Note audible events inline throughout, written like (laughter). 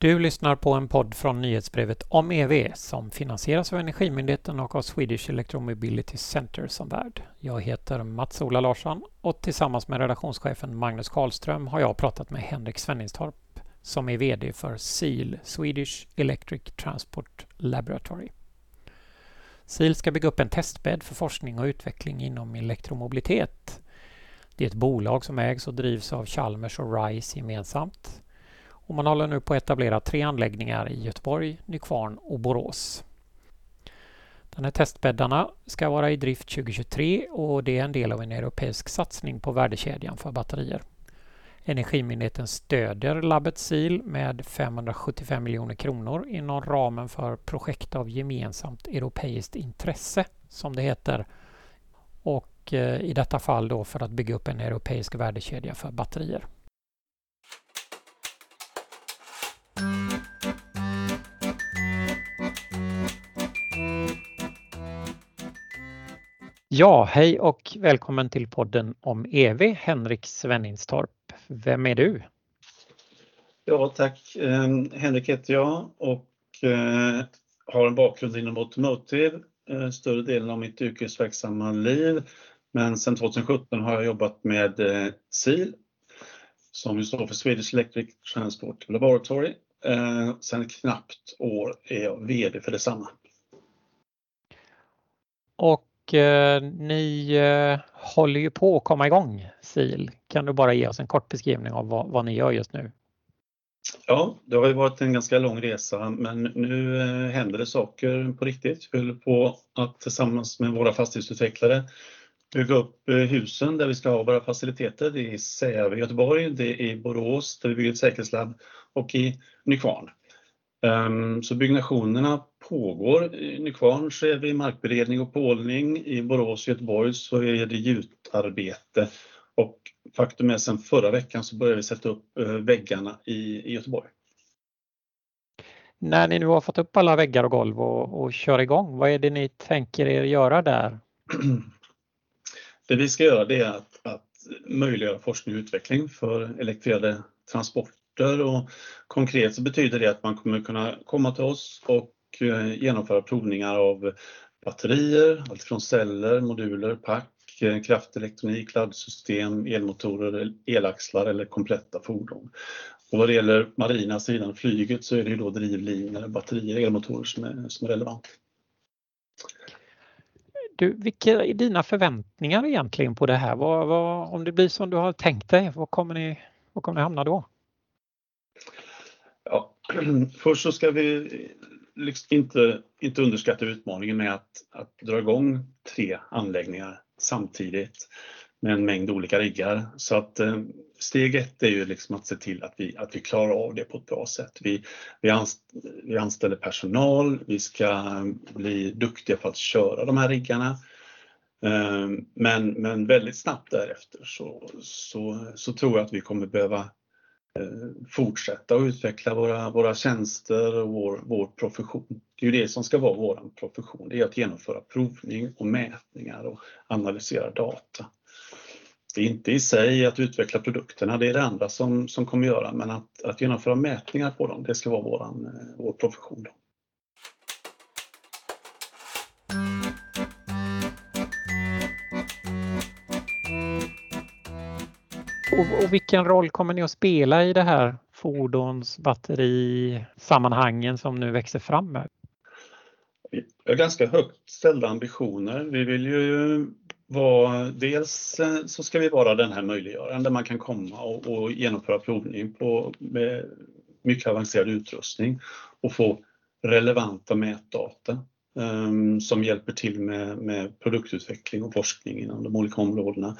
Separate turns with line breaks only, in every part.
Du lyssnar på en podd från nyhetsbrevet om EV som finansieras av Energimyndigheten och av Swedish Electromobility Center som värd. Jag heter Mats-Ola Larsson och tillsammans med redaktionschefen Magnus Karlström har jag pratat med Henrik Svenningstorp som är VD för SEAL, Swedish Electric Transport Laboratory. SEAL ska bygga upp en testbädd för forskning och utveckling inom elektromobilitet. Det är ett bolag som ägs och drivs av Chalmers och RISE gemensamt. Och man håller nu på att etablera tre anläggningar i Göteborg, Nykvarn och Borås. De här testbäddarna ska vara i drift 2023 och det är en del av en europeisk satsning på värdekedjan för batterier. Energimyndigheten stödjer labbet SIL med 575 miljoner kronor inom ramen för projekt av gemensamt europeiskt intresse som det heter. Och eh, i detta fall då för att bygga upp en europeisk värdekedja för batterier. Ja, hej och välkommen till podden om EV, Henrik Svenningstorp. Vem är du?
Ja, tack. Ehm, Henrik heter jag och eh, har en bakgrund inom automotive eh, större delen av mitt yrkesverksamma liv. Men sedan 2017 har jag jobbat med eh, SIL som ju står för Swedish Electric Transport Laboratory. Sen knappt år är jag VD för detsamma.
Och Eh, ni eh, håller ju på att komma igång SIL. Kan du bara ge oss en kort beskrivning av vad, vad ni gör just nu?
Ja, det har ju varit en ganska lång resa men nu eh, händer det saker på riktigt. Vi håller på att tillsammans med våra fastighetsutvecklare bygga upp eh, husen där vi ska ha våra faciliteter. Det är i Säve i Göteborg, det är i Borås där vi bygger ett säkerhetslabb och i Nykvarn. Ehm, så byggnationerna pågår. I Nykvarn så är vi markberedning och pålning. I Borås och Göteborg så är det gjutarbete. Och faktum är sen förra veckan så började vi sätta upp eh, väggarna i, Göteborg.
När ni nu har fått upp alla väggar och golv och, och kör igång, vad är det ni tänker er göra där? (clears throat)
Det vi ska göra det är att, att möjliggöra forskning och utveckling för elektrifierade transporter och konkret så betyder det att man kommer kunna komma till oss och eh, genomföra provningar av batterier, allt från celler, moduler, pack, eh, kraftelektronik, laddsystem, elmotorer, elaxlar eller kompletta fordon. Och vad det gäller marina sidan, flyget, så är det ju då drivlinor, batterier, elmotorer som är, som är relevant.
Du, vilka är dina förväntningar egentligen på det här? Vad, vad, om det blir som du har tänkt dig, var kommer ni, var kommer ni hamna då?
Ja, (clears throat) först så ska vi liksom inte, inte underskatta utmaningen med att, att dra igång tre anläggningar samtidigt med en mängd olika riggar. Så att eh, steg ett är ju liksom att se till att vi, att vi klarar av det på ett bra sätt. Vi, vi, anst, vi anställer personal, vi ska bli duktiga på att köra de här riggarna. Eh, men, men väldigt snabbt därefter så, så, så tror jag att vi kommer behöva Eh, fortsätta att utveckla våra, våra tjänster och vår, vår profession. Det är ju det som ska vara vår profession, det är att genomföra provning och mätningar och analysera data. Det är inte i sig att utveckla produkterna, det är det andra som, som kommer göra, men att, att genomföra mätningar på dem, det ska vara våran, eh, vår profession. Då.
Och, och, vilken roll kommer ni att spela i det här fordonsbatterisammanhangen som nu växer fram? Med?
Vi har ganska högt ställda ambitioner. Vi vill ju vara, dels eh, så ska vi vara den här möjliggöraren där man kan komma och, och genomföra provning på med mycket avancerad utrustning och få relevanta mätdata Ehm, som hjälper till med, med produktutveckling och forskning inom de olika områdena.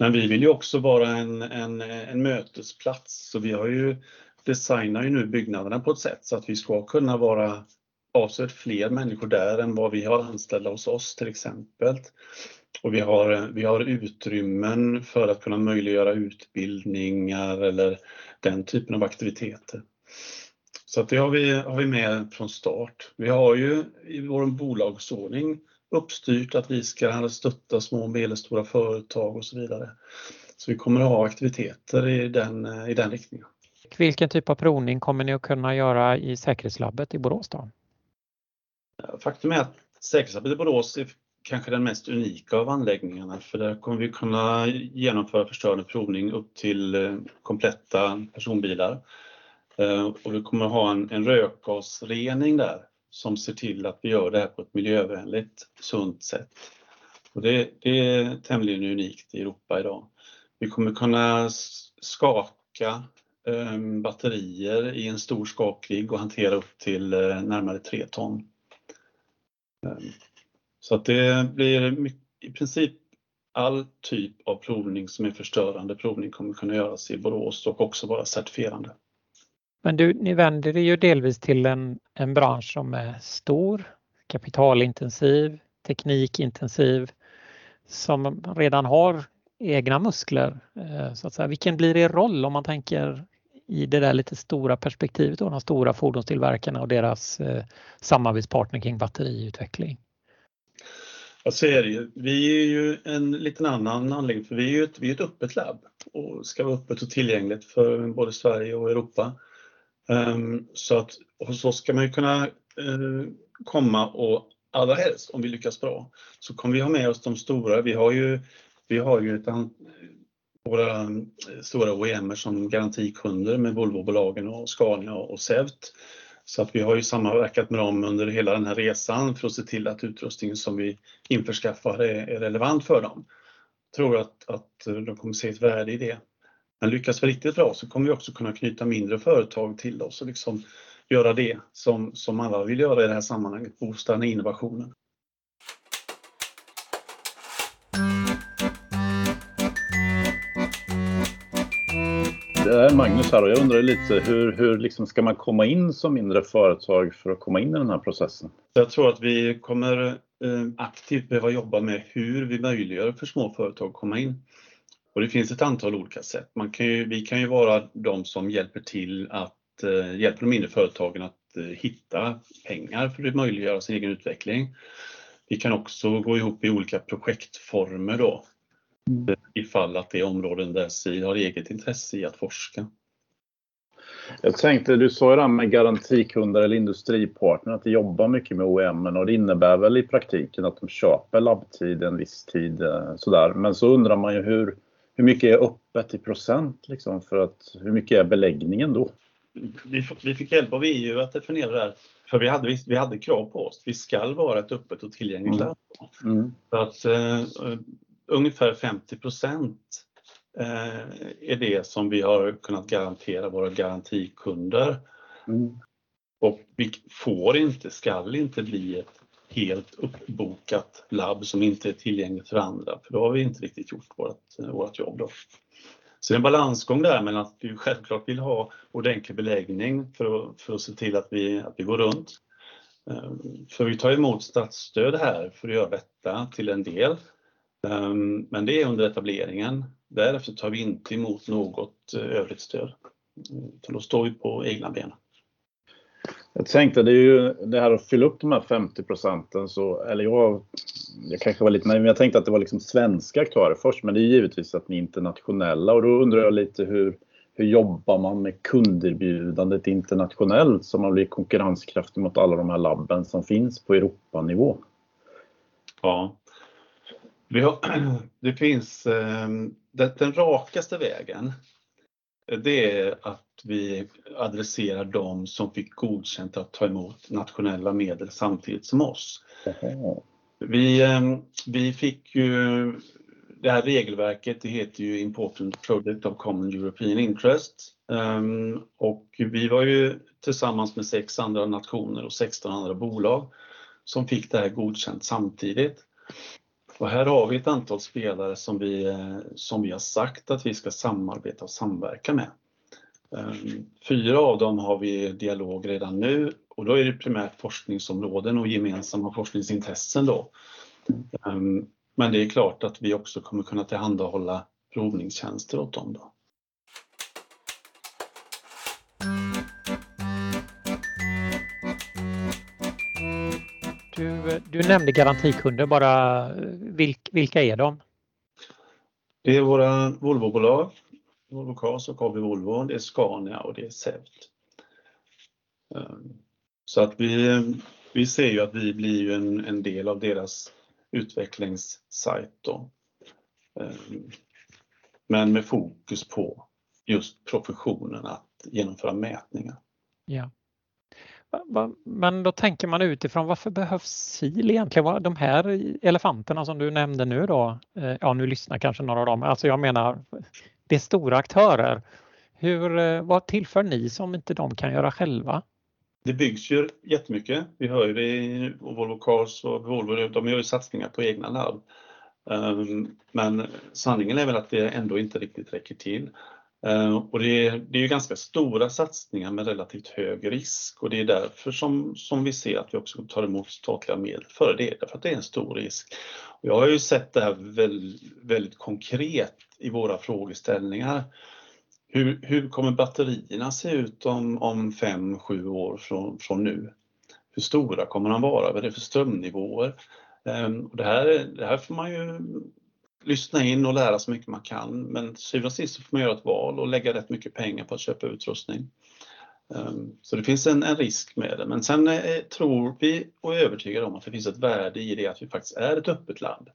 Men vi vill ju också vara en, en, en mötesplats så vi har ju designar ju nu byggnaderna på ett sätt så att vi ska kunna vara avsevärt fler människor där än vad vi har anställda hos oss till exempel. Och vi har, vi har utrymmen för att kunna möjliggöra utbildningar eller den typen av aktiviteter. Så att det har vi, har vi med från start. Vi har ju i vår bolagsordning uppstyrt att vi ska stötta små och medelstora företag och så vidare. Så vi kommer att ha aktiviteter i den, i den riktningen.
Vilken typ av provning kommer ni att kunna göra i säkerhetslabbet i Borås då?
Faktum är att säkerhetslabbet i Borås är kanske den mest unika av anläggningarna för där kommer vi kunna genomföra förstörande provning upp till eh, kompletta personbilar. Eh, och vi kommer ha en, en rökgasrening där som ser till att vi gör det här på ett miljövänligt, sunt sätt. Och det, det är tämligen unikt i Europa idag. Vi kommer kunna skaka eh, batterier i en stor skakrigg och hantera upp till eh, närmare 3 ton. Ehm, så att det blir i princip all typ av provning som är förstörande provning kommer kunna göras i Borås och också vara certifierande.
Men du, ni vänder er ju delvis till en, en bransch som är stor, kapitalintensiv, teknikintensiv, som redan har egna muskler. Eh, så att säga. Vilken blir er roll om man tänker i det där lite stora perspektivet, då, de stora fordonstillverkarna och deras eh, samarbetspartner kring batteriutveckling?
Jag ser det Vi är ju en liten annan anläggning för vi är ju ett, vi är ett öppet labb och ska vara öppet och tillgängligt för både Sverige och Europa. Ehm, så att hos oss ska man ju kunna eh, komma och allra helst om vi lyckas bra så kommer vi ha med oss de stora. Vi har ju, vi har ju ett, våra eh, stora OEM som garantikunder med Volvobolagen och Scania och Sevt. Så att vi har ju samverkat med dem under hela den här resan för att se till att utrustningen som vi införskaffar är, är relevant för dem. Jag tror att, att de kommer se ett värde i det. Men lyckas vi riktigt bra så kommer vi också kunna knyta mindre företag till oss och liksom göra det som, som alla vill göra i det här sammanhanget, boosta innovationen.
Det är Magnus här och jag undrar lite hur, hur liksom ska man komma in som mindre företag för att komma in i den här processen?
Jag tror att vi kommer eh, aktivt behöva jobba med hur vi möjliggör för små företag att komma in. Och det finns ett antal olika sätt. Man kan ju, vi kan ju vara de som hjälper till att eh, hjälpa de mindre företagen att eh, hitta pengar för att möjliggöra sin egen utveckling. Vi kan också gå ihop i olika projektformer då mm. ifall att det är områden där SID har eget intresse i att forska.
Jag tänkte, du sa ju det här med garantikunder eller industripartner, att de jobbar mycket med OEM och det innebär väl i praktiken att de köper labbtid en viss tid eh, sådär. Men så undrar man ju hur, hur mycket är öppet i procent liksom för att hur mycket är beläggningen då?
Vi, vi fick hjälp av EU att definiera det här. För vi hade, vi hade krav på oss. Vi ska vara ett öppet och tillgängligt mm. Mm. Så att uh, ungefär 50 procent uh, är det som vi har kunnat garantera våra garantikunder. Mm. Och vi får inte, skall inte bli ett helt uppbokat labb som inte är tillgängligt för andra, för då har vi inte riktigt gjort vårt, vårt jobb. Då. Så det är en balansgång där mellan att vi självklart vill ha ordentlig beläggning för att, för att se till att vi, att vi går runt. Ehm, för vi tar emot statsstöd här för att göra detta till en del. Ehm, men det är under etableringen. Därefter tar vi inte emot något eh, övrigt stöd. Mm, Utan då står vi på egna ben.
Jag tänkte det är ju det här att fylla upp de här 50 procenten så, eller jag, jag kanske var lite naiv, men jag tänkte att det var liksom svenska aktörer först, men det är givetvis att ni är internationella och då undrar jag lite hur, hur jobbar man med kunderbjudandet internationellt så man blir konkurrenskraftig mot alla de här labben som finns på Europanivå?
Ja, (clears throat) det finns ehm, den rakaste vägen det är att vi adresserar de som fick godkänt att ta emot nationella medel samtidigt som oss. Vi, ehm, vi fick ju det här regelverket, det heter ju Important Project of Common European Interest. Ehm, och vi var ju tillsammans med sex andra nationer och 16 andra bolag som fick det här godkänt samtidigt. Och här har vi ett antal spelare som vi, eh, som vi har sagt att vi ska samarbeta och samverka med. Ehm, fyra av dem har vi dialog redan nu och då är det primärt forskningsområden och gemensamma forskningsintressen då. Ehm, men det är klart att vi också kommer kunna tillhandahålla provningstjänster åt dem. Då.
Du, nämnde garantikunder bara. Vilk, vilka är de?
Det är våra Volvobolag Volvo Cars och AB Volvo, det är Scania och det är Sevt. Ehm, så att vi, vi ser ju att vi blir en, en del av deras utvecklingssajt då. Ehm, men med fokus på just professionen att genomföra mätningar.
Ja. Men då tänker man utifrån varför behövs SIL egentligen? De här elefanterna som du nämnde nu då, eh, ja nu lyssnar kanske några av dem, alltså jag menar det är stora aktörer. Hur, eh, vad tillför ni som inte de kan göra själva?
Det byggs ju jättemycket. Vi hör ju det i Volvo Cars och Volvo, de gör ju satsningar på egna labb. Ehm, men sanningen är väl att det ändå inte riktigt räcker till. Eh, och det är, det är ju ganska stora satsningar med relativt hög risk och det är därför som, som vi ser att vi också tar emot statliga medel för det, därför att det är en stor risk. Och jag har ju sett det här väldigt, väldigt konkret i våra frågeställningar. Hur, hur kommer batterierna se ut om, om fem, sju år från, från nu? Hur stora kommer de vara? Vad är det för strömnivåer? Eh, det, här, det här får man ju lyssna in och lära så mycket man kan. Men syvende och sist så får man göra ett val och lägga rätt mycket pengar på att köpa utrustning. Ehm, så det finns en, en risk med det. Men sen är, tror vi och är övertygade om att det finns ett värde i det att vi faktiskt är ett öppet land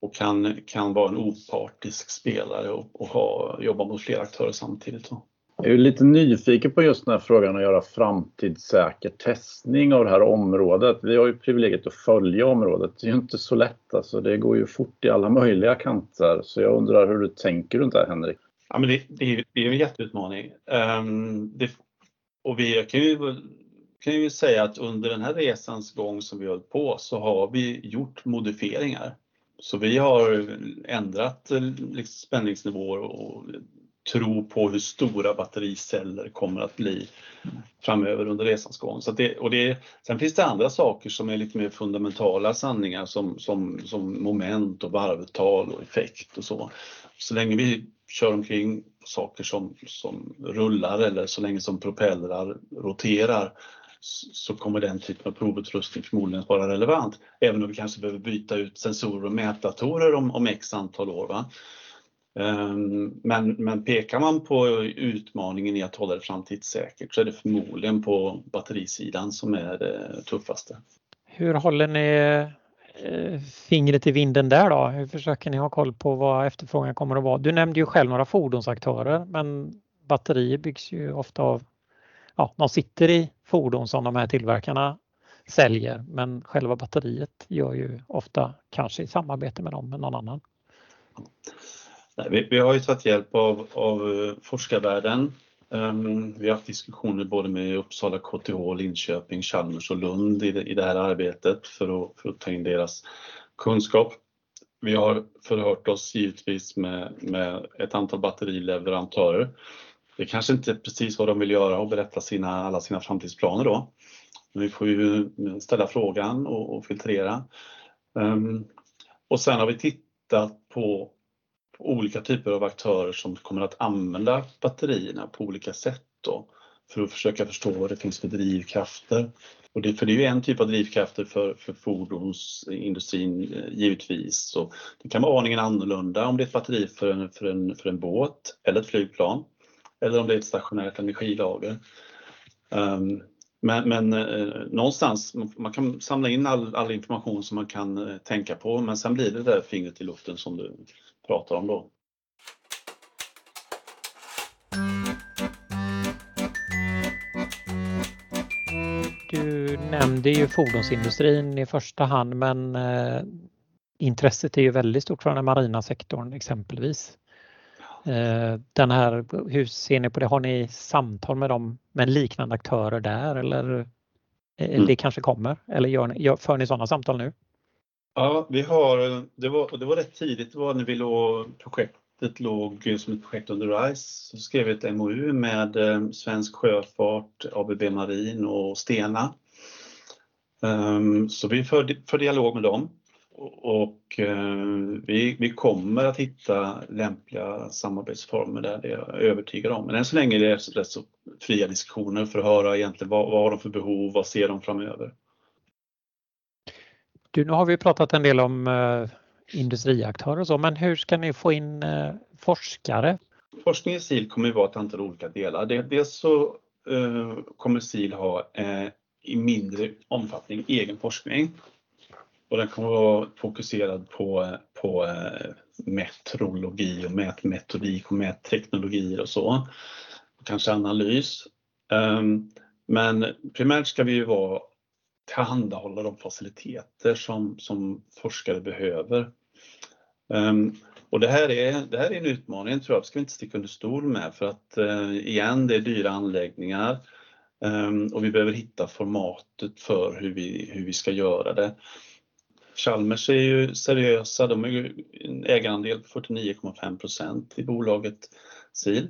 och kan, kan vara en opartisk spelare och, och ha, jobba mot flera aktörer samtidigt.
Jag är lite nyfiken på just den här frågan att göra framtidssäker testning av det här området. Vi har ju privilegiet att följa området. Det är ju inte så lätt alltså. Det går ju fort i alla möjliga kanter. Så jag undrar hur du tänker runt det här Henrik?
Ja, men det, det, är, det är en jätteutmaning. Um, det, och vi kan ju, kan ju säga att under den här resans gång som vi höll på så har vi gjort modifieringar. Så vi har ändrat eh, liksom, spänningsnivåer och tro på hur stora battericeller kommer att bli framöver under resans gång. Så det, och det, sen finns det andra saker som är lite mer fundamentala sanningar som, som, som moment och varvtal och effekt och så. Så länge vi kör omkring på saker som, som rullar eller så länge som propellrar roterar så kommer den typen av provutrustning förmodligen att vara relevant. Även om vi kanske behöver byta ut sensorer och mätdatorer om, om x antal år. Va? Ehm, men, men pekar man på utmaningen i att hålla det framtidssäkert så är det förmodligen på batterisidan som är det tuffaste.
Hur håller ni eh, fingret i vinden där då? Hur försöker ni ha koll på vad efterfrågan kommer att vara? Du nämnde ju själv några fordonsaktörer men batterier byggs ju ofta av, ja, de sitter i fordon som de här tillverkarna säljer men själva batteriet gör ju ofta kanske i samarbete med dem med någon annan.
Nej, vi, vi, har ju tagit hjälp av, av eh, forskarvärlden. Um, vi har haft diskussioner både med Uppsala, KTH, Linköping, Chalmers och Lund i det, i det här arbetet för att, för att ta in deras kunskap. Vi har förhört oss givetvis med, med ett antal batterileverantörer. Det kanske inte är precis vad de vill göra och berätta sina, alla sina framtidsplaner då. Men vi får ju ställa frågan och, och filtrera. Um, och sen har vi tittat på olika typer av aktörer som kommer att använda batterierna på olika sätt då, för att försöka förstå vad det finns för drivkrafter. Och det, för det är ju en typ av drivkrafter för, för fordonsindustrin eh, givetvis. Så det kan vara aningen annorlunda om det är ett batteri för en, för, en, för en båt eller ett flygplan. Eller om det är ett stationärt energilager. Um, men, men eh, någonstans, man kan samla in all, all, information som man kan eh, tänka på men sen blir det där fingret i luften som du pratar om då.
Du nämnde ju fordonsindustrin i första hand men eh, intresset är ju väldigt stort från den marina sektorn exempelvis. Eh, den här, hur ser ni på det? Har ni samtal med dem med liknande aktörer där eller eh, mm. det kanske kommer? Eller gör ni, för ni sådana samtal nu?
Ja, vi har, det var, det var rätt tidigt, det var när vi låg, projektet låg som ett projekt under RISE, så skrev vi ett MOU med eh, Svensk Sjöfart, ABB Marin och Stena. Um, så vi för, för dialog med dem och uh, vi, vi kommer att hitta lämpliga samarbetsformer där, det är jag övertygad om. Men än så länge är det rätt så fria diskussioner för att höra egentligen vad, vad har de för behov, vad ser de framöver.
Du, nu har vi pratat en del om eh, industriaktörer och så, men hur ska ni få in eh, forskare?
forskning i SIL kommer att vara ett antal olika delar. Dels så eh, kommer SIL ha eh, i mindre omfattning egen forskning. Och den kommer vara fokuserad på, på eh, metrologi och mätmetodik och mätteknologier och så. Kanske analys. Ehm, men primärt ska vi ju vara tillhandahålla de faciliteter som, som forskare behöver. Um, och det här, är, det här är en utmaning tror jag, det ska vi inte sticka under stol med för att uh, igen, det är dyra anläggningar um, och vi behöver hitta formatet för hur vi, hur vi ska göra det. Chalmers är ju seriösa, de har ju en ägarandel på 49,5 procent i bolaget SIL.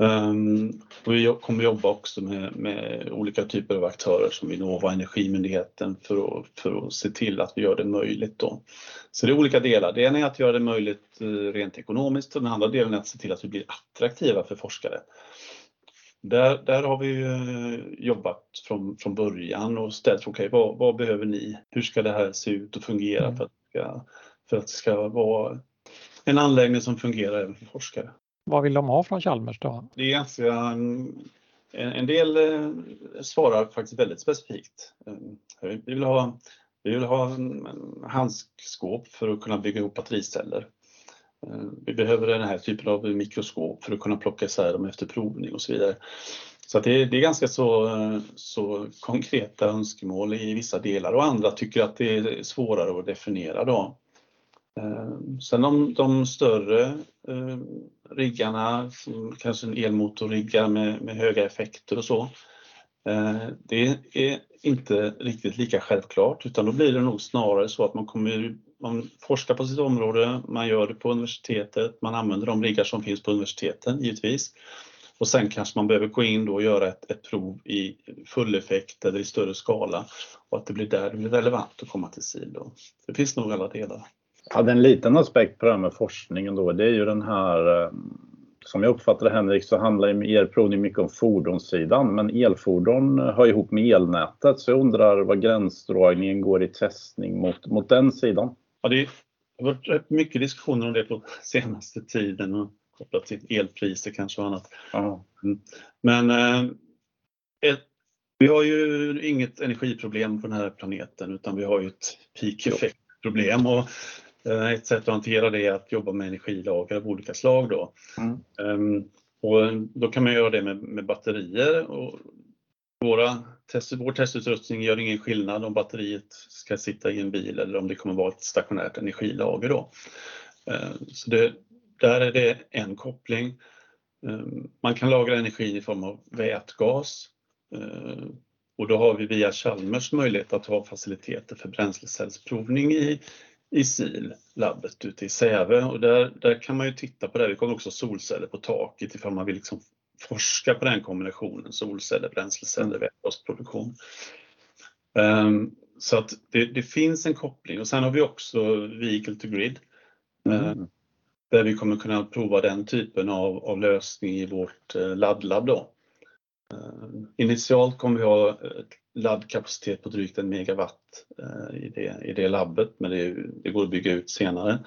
Um, och vi kommer jobba också med, med, olika typer av aktörer som Vinnova och Energimyndigheten för att, för att se till att vi gör det möjligt. Då. Så det är olika delar. Det ena är att göra det möjligt eh, rent ekonomiskt och den andra delen är att se till att vi blir attraktiva för forskare. Där, där har vi jobbat från, från början och ställt frågan, okay, vad, vad, behöver ni? Hur ska det här se ut och fungera mm. för, att för att det ska vara en anläggning som fungerar även för forskare?
Vad vill de ha från Chalmers då?
Det är ganska, um, en, en del eh, svarar faktiskt väldigt specifikt. Eh, vi vill ha, vi vill ha handskskåp för att kunna bygga ihop battericeller. Eh, vi behöver den här typen av mikroskop för att kunna plocka isär dem efter provning och så vidare. Så det är, det, är ganska så, så konkreta önskemål i vissa delar och andra tycker att det är svårare att definiera. Då. Sen de, de större riggarna, kanske en elmotorriggar med, med höga effekter och så, eh, det är inte riktigt lika självklart utan då blir det nog snarare så att man kommer man forskar på sitt område, man gör det på universitetet, man använder de riggar som finns på universiteten givetvis. Och sen kanske man behöver gå in då och göra ett, ett prov i full effekt eller i större skala och att det blir där det blir relevant att komma till SIL. Det finns nog alla delar.
Ja, en liten aspekt på det här med forskningen då, det är ju den här eh, som jag uppfattar det Henrik så handlar er provning mycket om fordonssidan men elfordon hör ihop med elnätet så jag undrar vad gränsdragningen går i testning mot, mot den sidan?
Ja, det har varit rätt mycket diskussioner om det på senaste tiden och kopplat till elpriser kanske och annat. Mm. Men eh, ett, vi har ju inget energiproblem på den här planeten utan vi har ju ett peak effect-problem och eh, ett sätt att hantera det är att jobba med energilager av olika slag då. Mm. Um, och då kan man göra det med, med batterier och våra test, vår testutrustning gör ingen skillnad om batteriet ska sitta i en bil eller om det kommer vara ett stationärt energilager. Då. Eh, så det, där är det en koppling. Eh, man kan lagra energi i form av vätgas eh, och då har vi via Chalmers möjlighet att ha faciliteter för bränslecellsprovning i, i SIL, labbet ute i Säve och där, där kan man ju titta på det. Vi kommer också solceller på taket ifall man vill liksom forska på den kombinationen solceller, bränsleceller, mm. vätgasproduktion. Um, så att det, det, finns en koppling och sen har vi också Vehicle to Grid. Mm. Uh, där vi kommer kunna prova den typen av, av lösning i vårt uh, laddlabb. Då. Uh, initialt kommer vi ha laddkapacitet på drygt en megawatt uh, i, det, i det labbet men det, det går att bygga ut senare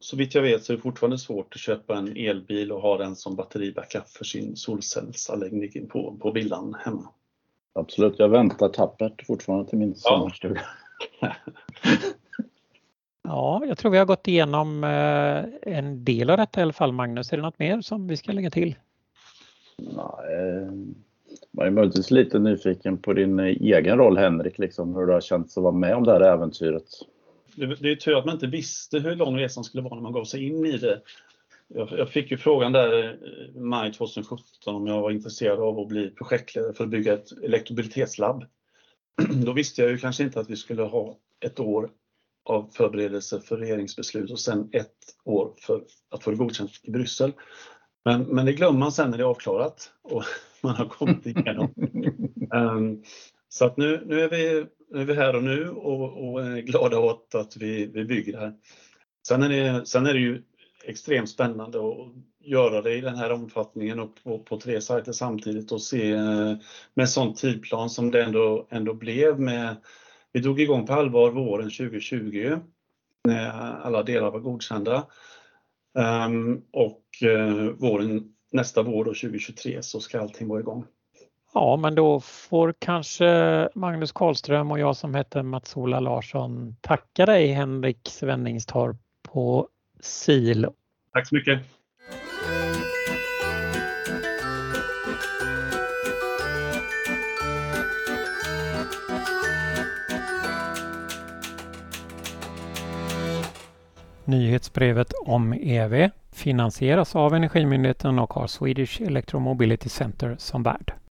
så vitt jag vet så är det fortfarande svårt att köpa en elbil och ha den som batteribackup för sin solcellsanläggning på, på villan hemma.
Absolut, jag väntar tappert fortfarande till min sommarstuga.
Ja. (laughs) ja, jag tror vi har gått igenom eh, en del av detta i alla fall. Magnus, är det något mer som vi ska lägga till?
Nej, man är möjligtvis lite nyfiken på din eh, egen roll Henrik, liksom, hur det har känts att vara med om det här äventyret
det är tur att man inte visste hur lång resan skulle vara när man gav sig in i det. Jag, jag fick ju frågan där i maj 2017 om jag var intresserad av att bli projektledare för att bygga ett elektromobilitetslabb. (clears throat) Då visste jag ju kanske inte att vi skulle ha ett år av förberedelse för regeringsbeslut och sen ett år för att få det godkänt i Bryssel. Men, men det glömmer man sen när det är avklarat och (laughs) man har kommit igenom. um, (laughs) så att nu, nu, är vi, nu är vi här och nu och, och är glada åt att vi, vi bygger det här. Sen är det, sen är det ju extremt spännande att göra det i den här omfattningen och på, på tre sajter samtidigt och se eh, med sån tidplan som det ändå, ändå blev med vi drog igång på allvar våren 2020 när alla delar var godkända. Ehm, och eh, våren, nästa vår då, 2023 så ska allting vara igång.
Ja, men då får kanske Magnus Karlström och jag som heter Mats-Ola Larsson tacka dig Henrik Svenningstorp på SIL.
Tack så mycket!
Nyhetsbrevet om EV finansieras av Energimyndigheten och har Swedish Electromobility Center som värd.